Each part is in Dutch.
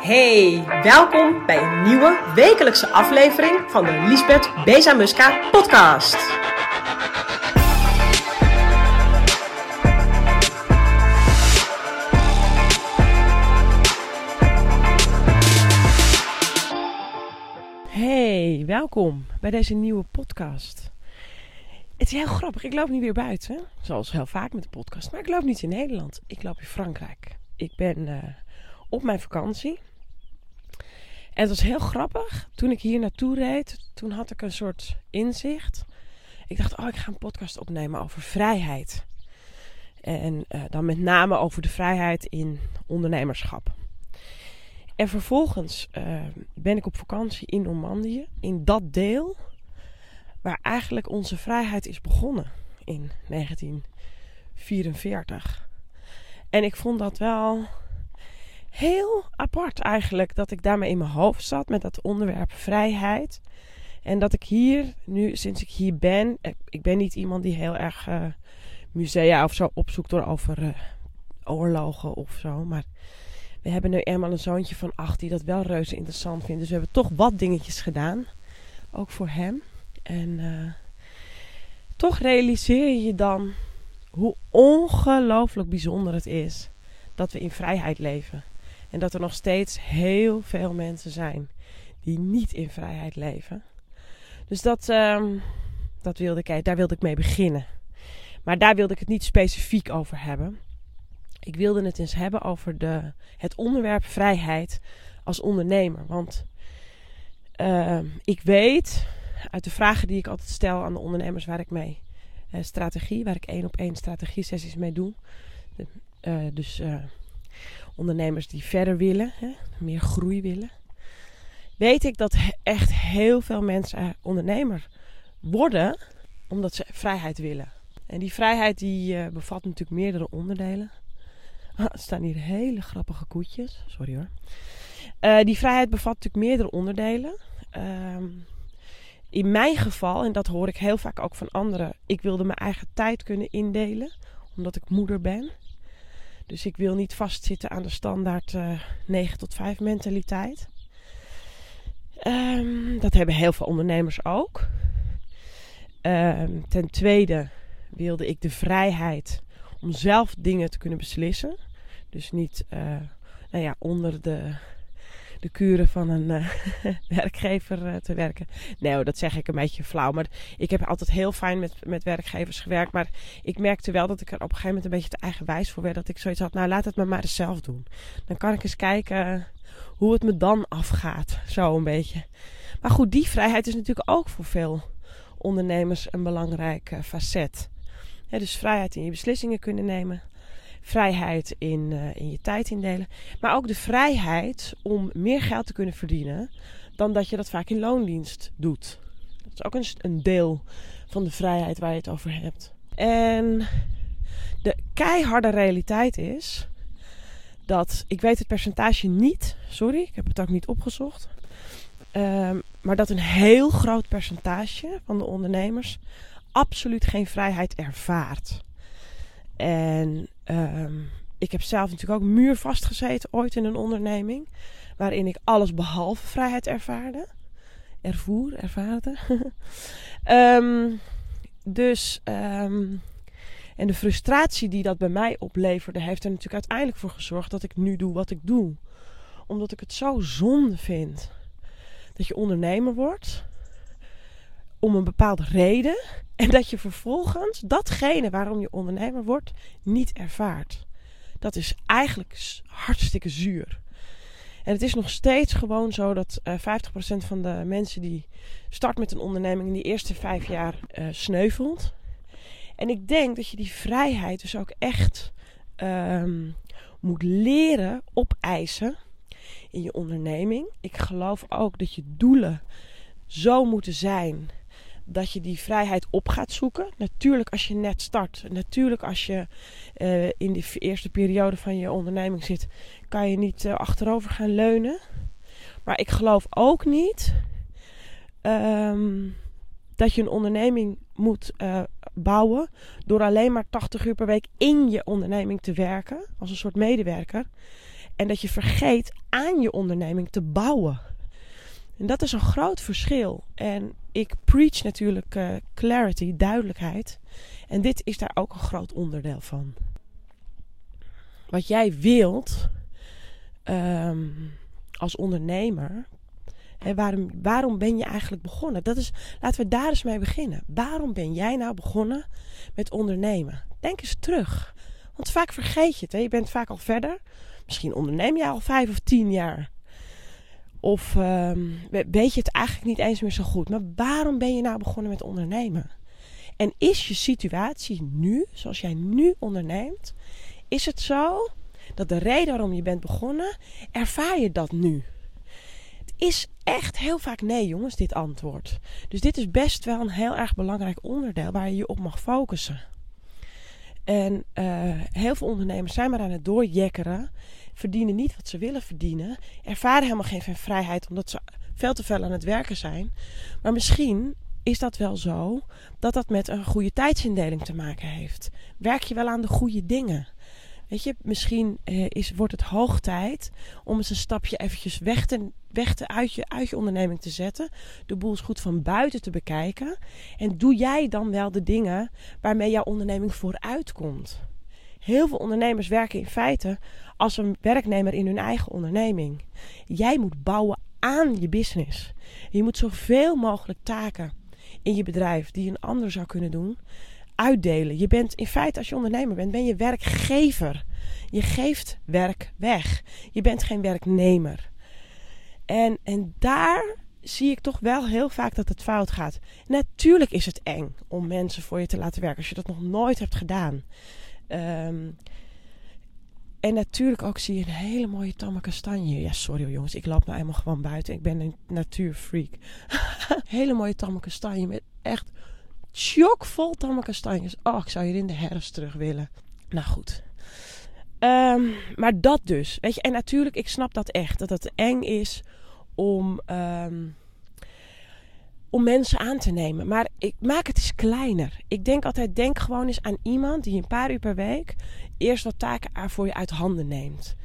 Hey, welkom bij een nieuwe wekelijkse aflevering van de Lisbeth Bezamuska podcast. Hey, welkom bij deze nieuwe podcast. Het is heel grappig, ik loop nu weer buiten, zoals heel vaak met de podcast, maar ik loop niet in Nederland, ik loop in Frankrijk. Ik ben eh, op mijn vakantie. En het was heel grappig. Toen ik hier naartoe reed, toen had ik een soort inzicht. Ik dacht, oh, ik ga een podcast opnemen over vrijheid. En uh, dan met name over de vrijheid in ondernemerschap. En vervolgens uh, ben ik op vakantie in Normandië, in dat deel waar eigenlijk onze vrijheid is begonnen in 1944. En ik vond dat wel heel apart eigenlijk dat ik daarmee in mijn hoofd zat met dat onderwerp vrijheid. En dat ik hier, nu sinds ik hier ben, ik ben niet iemand die heel erg uh, musea of zo opzoekt door over uh, oorlogen of zo. Maar we hebben nu eenmaal een zoontje van acht die dat wel reuze interessant vindt. Dus we hebben toch wat dingetjes gedaan. Ook voor hem. En toch realiseer je dan hoe ongelooflijk bijzonder het is dat we in vrijheid leven. En dat er nog steeds heel veel mensen zijn die niet in vrijheid leven. Dus dat, um, dat wilde ik, daar wilde ik mee beginnen. Maar daar wilde ik het niet specifiek over hebben. Ik wilde het eens hebben over de, het onderwerp vrijheid als ondernemer. Want uh, ik weet uit de vragen die ik altijd stel aan de ondernemers waar ik mee uh, strategie, waar ik één op één strategie sessies mee doe. De, uh, dus uh, ondernemers die verder willen, hè, meer groei willen. Weet ik dat echt heel veel mensen ondernemer worden omdat ze vrijheid willen. En die vrijheid die bevat natuurlijk meerdere onderdelen. Ah, er staan hier hele grappige koetjes. Sorry hoor. Uh, die vrijheid bevat natuurlijk meerdere onderdelen. Uh, in mijn geval, en dat hoor ik heel vaak ook van anderen, ik wilde mijn eigen tijd kunnen indelen, omdat ik moeder ben. Dus ik wil niet vastzitten aan de standaard uh, 9 tot 5 mentaliteit. Um, dat hebben heel veel ondernemers ook. Um, ten tweede wilde ik de vrijheid om zelf dingen te kunnen beslissen. Dus niet uh, nou ja, onder de, de kuren van een uh, werkgever uh, te werken. Nee, dat zeg ik een beetje flauw. Maar ik heb altijd heel fijn met, met werkgevers gewerkt. Maar ik merkte wel dat ik er op een gegeven moment een beetje te eigenwijs voor werd. Dat ik zoiets had, nou laat het me maar eens zelf doen. Dan kan ik eens kijken hoe het me dan afgaat. Zo een beetje. Maar goed, die vrijheid is natuurlijk ook voor veel ondernemers een belangrijk facet. Dus vrijheid in je beslissingen kunnen nemen vrijheid in, uh, in je tijd indelen. Maar ook de vrijheid om meer geld te kunnen verdienen dan dat je dat vaak in loondienst doet. Dat is ook een, een deel van de vrijheid waar je het over hebt. En de keiharde realiteit is dat, ik weet het percentage niet, sorry, ik heb het ook niet opgezocht. Um, maar dat een heel groot percentage van de ondernemers absoluut geen vrijheid ervaart. En um, ik heb zelf natuurlijk ook muurvast gezeten ooit in een onderneming. Waarin ik alles behalve vrijheid ervaarde. Ervoer, ervaarde. um, dus, um, en de frustratie die dat bij mij opleverde, heeft er natuurlijk uiteindelijk voor gezorgd dat ik nu doe wat ik doe. Omdat ik het zo zonde vind dat je ondernemer wordt om een bepaalde reden. En dat je vervolgens datgene waarom je ondernemer wordt niet ervaart. Dat is eigenlijk hartstikke zuur. En het is nog steeds gewoon zo dat uh, 50% van de mensen die start met een onderneming in die eerste vijf jaar uh, sneuvelt. En ik denk dat je die vrijheid dus ook echt um, moet leren opeisen in je onderneming. Ik geloof ook dat je doelen zo moeten zijn dat je die vrijheid op gaat zoeken. Natuurlijk als je net start. Natuurlijk als je uh, in de eerste periode van je onderneming zit, kan je niet uh, achterover gaan leunen. Maar ik geloof ook niet um, dat je een onderneming moet uh, bouwen door alleen maar 80 uur per week in je onderneming te werken als een soort medewerker. En dat je vergeet aan je onderneming te bouwen. En dat is een groot verschil. En ik preach natuurlijk uh, clarity, duidelijkheid. En dit is daar ook een groot onderdeel van. Wat jij wilt um, als ondernemer. Hè, waarom, waarom ben je eigenlijk begonnen? Dat is, laten we daar eens mee beginnen. Waarom ben jij nou begonnen met ondernemen? Denk eens terug. Want vaak vergeet je het. Hè? Je bent vaak al verder. Misschien onderneem je al vijf of tien jaar. Of um, weet je het eigenlijk niet eens meer zo goed. Maar waarom ben je nou begonnen met ondernemen? En is je situatie nu, zoals jij nu onderneemt, is het zo dat de reden waarom je bent begonnen, ervaar je dat nu? Het is echt heel vaak nee, jongens, dit antwoord. Dus dit is best wel een heel erg belangrijk onderdeel waar je je op mag focussen. En uh, heel veel ondernemers zijn maar aan het doorjekkeren, verdienen niet wat ze willen verdienen, ervaren helemaal geen vrijheid omdat ze veel te veel aan het werken zijn. Maar misschien is dat wel zo dat dat met een goede tijdsindeling te maken heeft. Werk je wel aan de goede dingen? Weet je, misschien eh, is, wordt het hoog tijd om eens een stapje eventjes weg, te, weg te, uit, je, uit je onderneming te zetten. De boel is goed van buiten te bekijken. En doe jij dan wel de dingen waarmee jouw onderneming vooruit komt? Heel veel ondernemers werken in feite als een werknemer in hun eigen onderneming. Jij moet bouwen aan je business. Je moet zoveel mogelijk taken in je bedrijf die een ander zou kunnen doen, uitdelen. Je bent in feite, als je ondernemer bent, ben je werkgever. Je geeft werk weg. Je bent geen werknemer. En, en daar zie ik toch wel heel vaak dat het fout gaat. Natuurlijk is het eng om mensen voor je te laten werken als je dat nog nooit hebt gedaan. Um, en natuurlijk ook zie je een hele mooie tamme kastanje. Ja, sorry jongens, ik loop nou eenmaal gewoon buiten. Ik ben een natuurfreak. hele mooie tamme kastanje met echt chockvol tamme kastanjes. Oh, ik zou hier in de herfst terug willen. Nou goed. Um, maar dat dus. Weet je, en natuurlijk, ik snap dat echt. Dat het eng is om, um, om mensen aan te nemen. Maar ik maak het eens kleiner. Ik denk altijd, denk gewoon eens aan iemand die een paar uur per week eerst wat taken voor je uit handen neemt.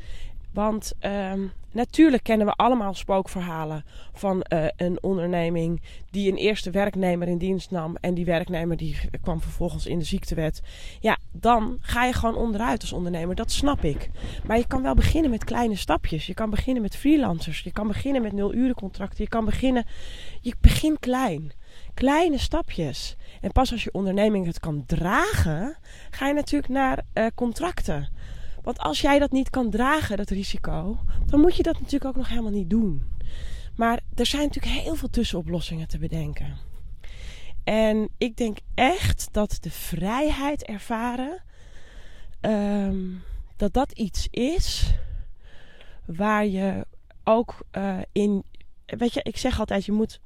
Want um, natuurlijk kennen we allemaal spookverhalen van uh, een onderneming die een eerste werknemer in dienst nam en die werknemer die kwam vervolgens in de ziektewet. Ja, dan ga je gewoon onderuit als ondernemer, dat snap ik. Maar je kan wel beginnen met kleine stapjes. Je kan beginnen met freelancers, je kan beginnen met nul uren contracten, je kan beginnen, je begint klein. Kleine stapjes. En pas als je onderneming het kan dragen, ga je natuurlijk naar uh, contracten. Want als jij dat niet kan dragen, dat risico, dan moet je dat natuurlijk ook nog helemaal niet doen. Maar er zijn natuurlijk heel veel tussenoplossingen te bedenken. En ik denk echt dat de vrijheid ervaren, um, dat dat iets is waar je ook uh, in. Weet je, ik zeg altijd, je moet.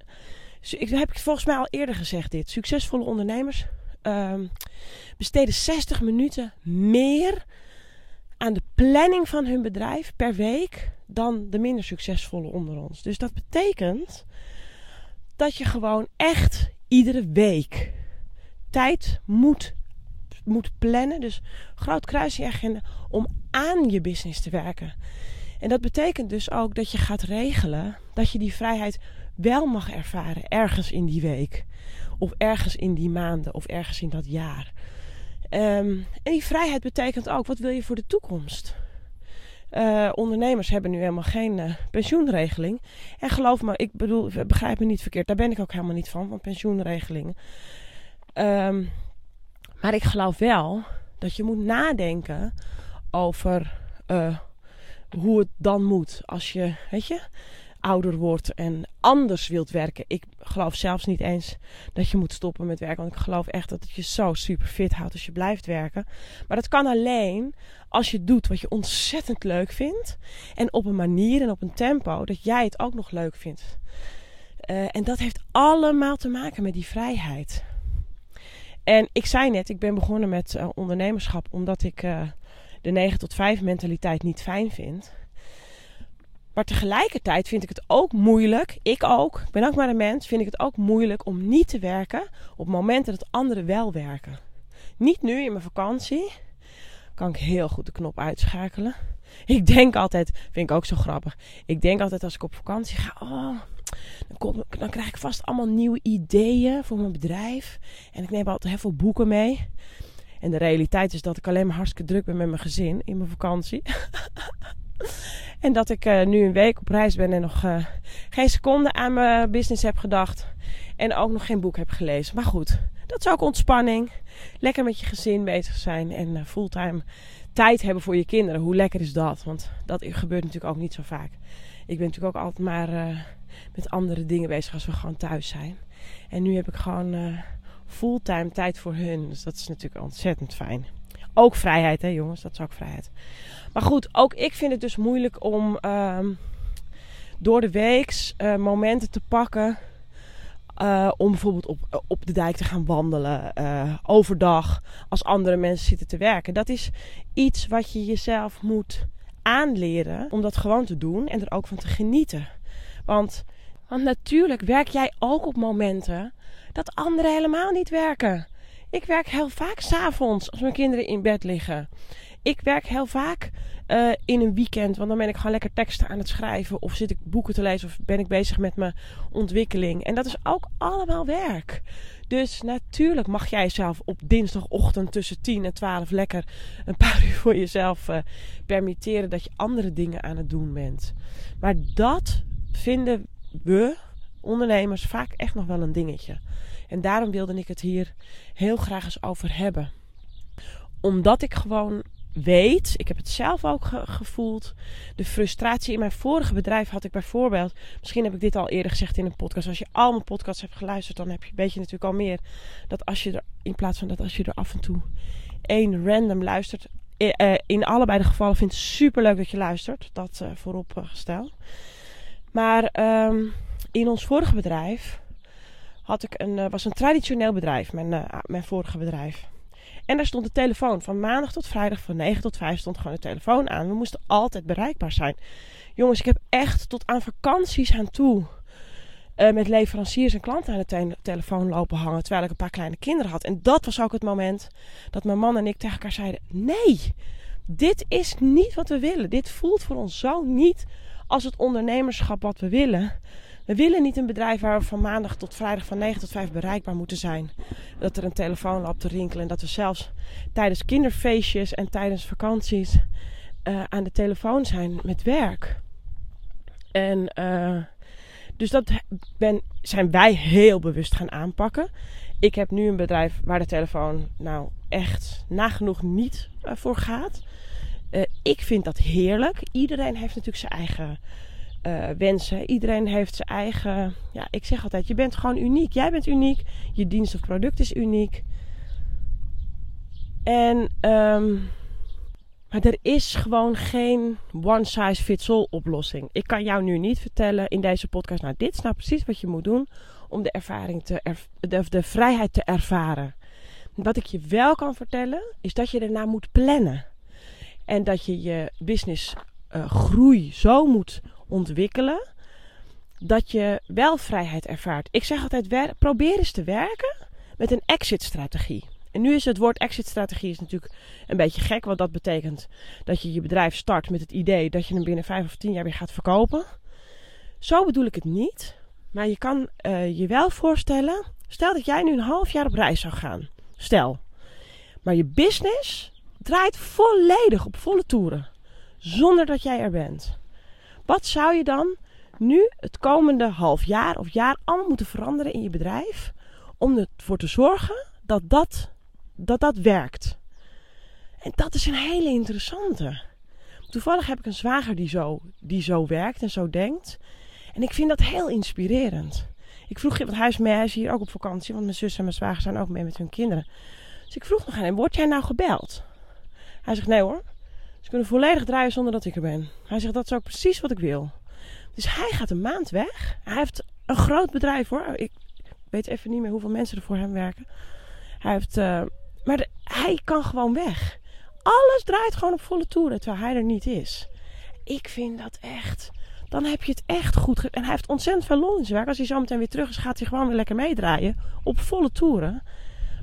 Ik heb volgens mij al eerder gezegd dit. Succesvolle ondernemers um, besteden 60 minuten meer aan de planning van hun bedrijf per week dan de minder succesvolle onder ons. Dus dat betekent dat je gewoon echt iedere week tijd moet, moet plannen. Dus groot kruis je agenda om aan je business te werken. En dat betekent dus ook dat je gaat regelen dat je die vrijheid wel mag ervaren ergens in die week. Of ergens in die maanden of ergens in dat jaar. Um, en die vrijheid betekent ook, wat wil je voor de toekomst? Uh, ondernemers hebben nu helemaal geen uh, pensioenregeling. En geloof me, ik bedoel, begrijp me niet verkeerd, daar ben ik ook helemaal niet van, van pensioenregelingen. Um, maar ik geloof wel dat je moet nadenken over uh, hoe het dan moet. Als je, weet je, ouder wordt en anders wilt werken. Ik geloof zelfs niet eens dat je moet stoppen met werken. Want ik geloof echt dat het je zo super fit houdt als je blijft werken. Maar dat kan alleen als je doet wat je ontzettend leuk vindt. En op een manier en op een tempo dat jij het ook nog leuk vindt. Uh, en dat heeft allemaal te maken met die vrijheid. En ik zei net, ik ben begonnen met uh, ondernemerschap omdat ik uh, de 9 tot 5 mentaliteit niet fijn vind. Maar tegelijkertijd vind ik het ook moeilijk, ik ook, ik ben ook maar een mens, vind ik het ook moeilijk om niet te werken op momenten dat anderen wel werken. Niet nu in mijn vakantie, kan ik heel goed de knop uitschakelen. Ik denk altijd, vind ik ook zo grappig. Ik denk altijd als ik op vakantie ga, oh, dan, kom, dan krijg ik vast allemaal nieuwe ideeën voor mijn bedrijf. En ik neem altijd heel veel boeken mee. En de realiteit is dat ik alleen maar hartstikke druk ben met mijn gezin in mijn vakantie. en dat ik uh, nu een week op reis ben en nog uh, geen seconde aan mijn business heb gedacht. En ook nog geen boek heb gelezen. Maar goed, dat is ook ontspanning. Lekker met je gezin bezig zijn en uh, fulltime tijd hebben voor je kinderen. Hoe lekker is dat? Want dat gebeurt natuurlijk ook niet zo vaak. Ik ben natuurlijk ook altijd maar met andere dingen bezig als we gewoon thuis zijn. En nu heb ik gewoon fulltime tijd voor hun. Dus dat is natuurlijk ontzettend fijn. Ook vrijheid, hè jongens, dat is ook vrijheid. Maar goed, ook ik vind het dus moeilijk om uh, door de weeks uh, momenten te pakken. Uh, om bijvoorbeeld op, op de dijk te gaan wandelen. Uh, overdag als andere mensen zitten te werken. Dat is iets wat je jezelf moet aanleren om dat gewoon te doen en er ook van te genieten. Want, want natuurlijk werk jij ook op momenten dat anderen helemaal niet werken. Ik werk heel vaak s'avonds als mijn kinderen in bed liggen. Ik werk heel vaak uh, in een weekend, want dan ben ik gewoon lekker teksten aan het schrijven. Of zit ik boeken te lezen of ben ik bezig met mijn ontwikkeling. En dat is ook allemaal werk. Dus natuurlijk mag jij zelf op dinsdagochtend tussen 10 en 12 lekker een paar uur voor jezelf uh, permitteren dat je andere dingen aan het doen bent. Maar dat vinden we ondernemers vaak echt nog wel een dingetje. En daarom wilde ik het hier heel graag eens over hebben. Omdat ik gewoon weet, ik heb het zelf ook gevoeld. De frustratie in mijn vorige bedrijf had ik bijvoorbeeld. Misschien heb ik dit al eerder gezegd in een podcast. Als je al mijn podcasts hebt geluisterd, dan heb je, weet je natuurlijk al meer. Dat als je er, in plaats van dat als je er af en toe één random luistert. Eh, in allebei de gevallen vind ik het super leuk dat je luistert. Dat uh, voorop gesteld. Maar um, in ons vorige bedrijf had ik een, uh, was een traditioneel bedrijf, mijn, uh, mijn vorige bedrijf. En daar stond de telefoon van maandag tot vrijdag van 9 tot 5 stond gewoon de telefoon aan. We moesten altijd bereikbaar zijn. Jongens, ik heb echt tot aan vakanties aan toe uh, met leveranciers en klanten aan de te telefoon lopen hangen terwijl ik een paar kleine kinderen had. En dat was ook het moment dat mijn man en ik tegen elkaar zeiden: nee, dit is niet wat we willen. Dit voelt voor ons zo niet als het ondernemerschap wat we willen. We willen niet een bedrijf waar we van maandag tot vrijdag van 9 tot 5 bereikbaar moeten zijn. Dat er een telefoon loopt te rinkelen en dat we zelfs tijdens kinderfeestjes en tijdens vakanties uh, aan de telefoon zijn met werk. En uh, dus dat ben, zijn wij heel bewust gaan aanpakken. Ik heb nu een bedrijf waar de telefoon nou echt nagenoeg niet uh, voor gaat. ik vind dat heerlijk. Iedereen heeft natuurlijk zijn eigen uh, wensen. Iedereen heeft zijn eigen. Ja, ik zeg altijd: je bent gewoon uniek. Jij bent uniek. Je dienst of product is uniek. En. Um, maar er is gewoon geen one size fits all oplossing. Ik kan jou nu niet vertellen in deze podcast. Nou, dit is nou precies wat je moet doen om de ervaring te de, de vrijheid te ervaren. Wat ik je wel kan vertellen, is dat je ernaar moet plannen. En dat je je business uh, groei zo moet ontwikkelen dat je wel vrijheid ervaart. Ik zeg altijd: probeer eens te werken met een exit-strategie. En nu is het woord exit-strategie natuurlijk een beetje gek, want dat betekent dat je je bedrijf start met het idee dat je hem binnen vijf of tien jaar weer gaat verkopen. Zo bedoel ik het niet. Maar je kan uh, je wel voorstellen, stel dat jij nu een half jaar op reis zou gaan. Stel. Maar je business draait volledig op volle toeren. Zonder dat jij er bent. Wat zou je dan nu het komende half jaar of jaar allemaal moeten veranderen in je bedrijf om ervoor te zorgen dat dat, dat, dat werkt? En dat is een hele interessante. Toevallig heb ik een zwager die zo, die zo werkt en zo denkt. En ik vind dat heel inspirerend. Ik vroeg want hij is hier ook op vakantie, want mijn zus en mijn zwager zijn ook mee met hun kinderen. Dus ik vroeg nog aan hem, word jij nou gebeld? Hij zegt, nee hoor, ze kunnen volledig draaien zonder dat ik er ben. Hij zegt, dat is ook precies wat ik wil. Dus hij gaat een maand weg. Hij heeft een groot bedrijf hoor. Ik weet even niet meer hoeveel mensen er voor hem werken. Hij heeft, uh, maar hij kan gewoon weg. Alles draait gewoon op volle toeren terwijl hij er niet is. Ik vind dat echt. Dan heb je het echt goed. En hij heeft ontzettend veel lol in werk. Als hij zo meteen weer terug is, gaat hij gewoon weer lekker meedraaien. Op volle toeren.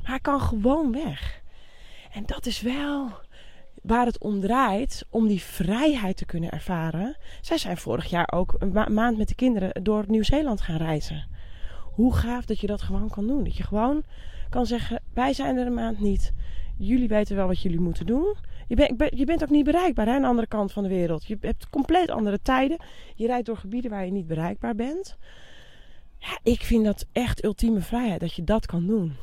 Maar hij kan gewoon weg. En dat is wel waar het om draait om die vrijheid te kunnen ervaren. Zij zijn vorig jaar ook een maand met de kinderen door Nieuw-Zeeland gaan reizen. Hoe gaaf dat je dat gewoon kan doen. Dat je gewoon kan zeggen: wij zijn er een maand niet. Jullie weten wel wat jullie moeten doen. Je, bent je bent ook niet bereikbaar hè, aan de andere kant van de wereld. Je hebt compleet andere tijden. Je rijdt door gebieden waar je niet bereikbaar bent. Ja, ik vind dat echt ultieme vrijheid dat je dat kan doen.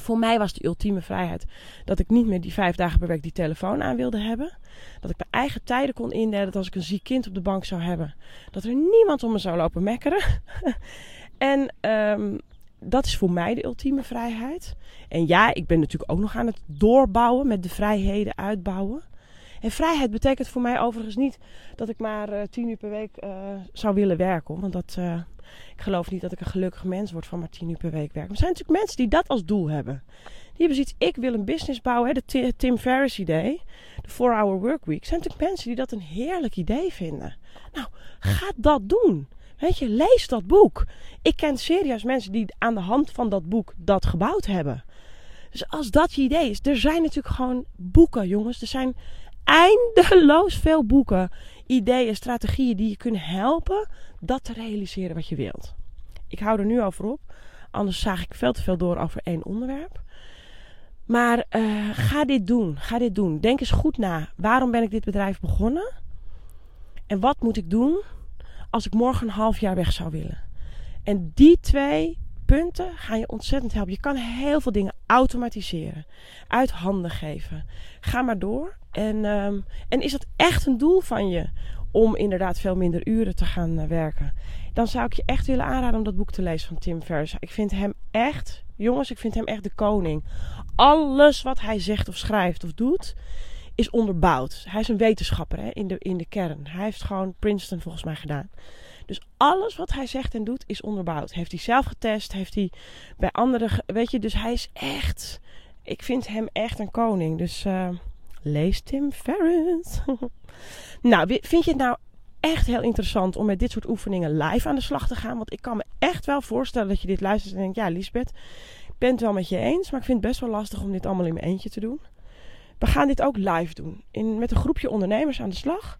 Voor mij was de ultieme vrijheid dat ik niet meer die vijf dagen per week die telefoon aan wilde hebben. Dat ik mijn eigen tijden kon indelen. Dat als ik een ziek kind op de bank zou hebben, dat er niemand om me zou lopen mekkeren. en um, dat is voor mij de ultieme vrijheid. En ja, ik ben natuurlijk ook nog aan het doorbouwen met de vrijheden uitbouwen. En vrijheid betekent voor mij overigens niet dat ik maar uh, tien uur per week uh, zou willen werken. Want dat, uh, ik geloof niet dat ik een gelukkig mens word van maar tien uur per week werken. Maar er zijn natuurlijk mensen die dat als doel hebben. Die hebben zoiets, ik wil een business bouwen. Hè, de Tim Ferriss idee, de 4-hour workweek. Er zijn natuurlijk mensen die dat een heerlijk idee vinden. Nou, ga dat doen. Weet je, lees dat boek. Ik ken serieus mensen die aan de hand van dat boek dat gebouwd hebben. Dus als dat je idee is, er zijn natuurlijk gewoon boeken, jongens. Er zijn eindeloos veel boeken, ideeën, strategieën die je kunnen helpen dat te realiseren wat je wilt. Ik hou er nu over op, anders zaag ik veel te veel door over één onderwerp. Maar uh, ga dit doen, ga dit doen. Denk eens goed na. Waarom ben ik dit bedrijf begonnen? En wat moet ik doen als ik morgen een half jaar weg zou willen. En die twee punten gaan je ontzettend helpen. Je kan heel veel dingen automatiseren, uit handen geven. Ga maar door. En, um, en is dat echt een doel van je om inderdaad veel minder uren te gaan uh, werken? Dan zou ik je echt willen aanraden om dat boek te lezen van Tim Ferriss. Ik vind hem echt, jongens, ik vind hem echt de koning. Alles wat hij zegt of schrijft of doet, is onderbouwd. Hij is een wetenschapper hè, in, de, in de kern. Hij heeft gewoon Princeton volgens mij gedaan. Dus alles wat hij zegt en doet is onderbouwd. Heeft hij zelf getest, heeft hij bij anderen, weet je, dus hij is echt, ik vind hem echt een koning. Dus uh, lees Tim Ferriss. nou, vind je het nou echt heel interessant om met dit soort oefeningen live aan de slag te gaan? Want ik kan me echt wel voorstellen dat je dit luistert en denkt, ja Lisbeth, ik ben het wel met je eens, maar ik vind het best wel lastig om dit allemaal in mijn eentje te doen. We gaan dit ook live doen. In, met een groepje ondernemers aan de slag.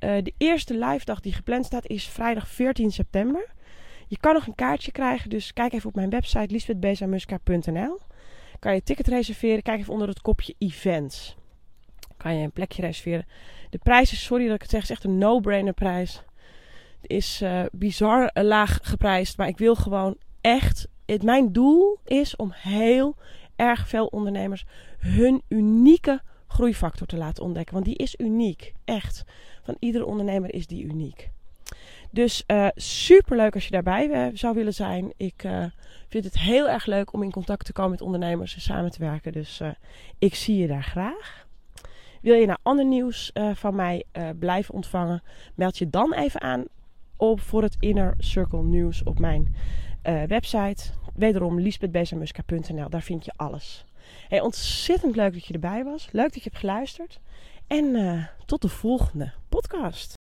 Uh, de eerste live dag die gepland staat is vrijdag 14 september. Je kan nog een kaartje krijgen, dus kijk even op mijn website lisbethbezamuska.nl. Kan je ticket reserveren, kijk even onder het kopje events. Kan je een plekje reserveren. De prijs is, sorry dat ik het zeg, is echt een no-brainer prijs. Het is uh, bizar laag geprijsd, maar ik wil gewoon echt... Het, mijn doel is om heel erg veel ondernemers hun unieke groeifactor te laten ontdekken. Want die is uniek, echt. Van iedere ondernemer is die uniek. Dus uh, eh, super leuk als je daarbij uh, zou willen zijn. Ik uh, vind het heel erg leuk om in contact te komen met ondernemers en samen te werken. Dus ik zie je daar graag. Wil je nou ander nieuws van mij blijven ontvangen? Meld je dan even aan op voor het Inner Circle nieuws op mijn website. Wederom liesbethbezamuska.nl. Daar vind je alles. Hey, ontzettend leuk dat je erbij was. Leuk dat je hebt geluisterd. En uh, tot de volgende podcast.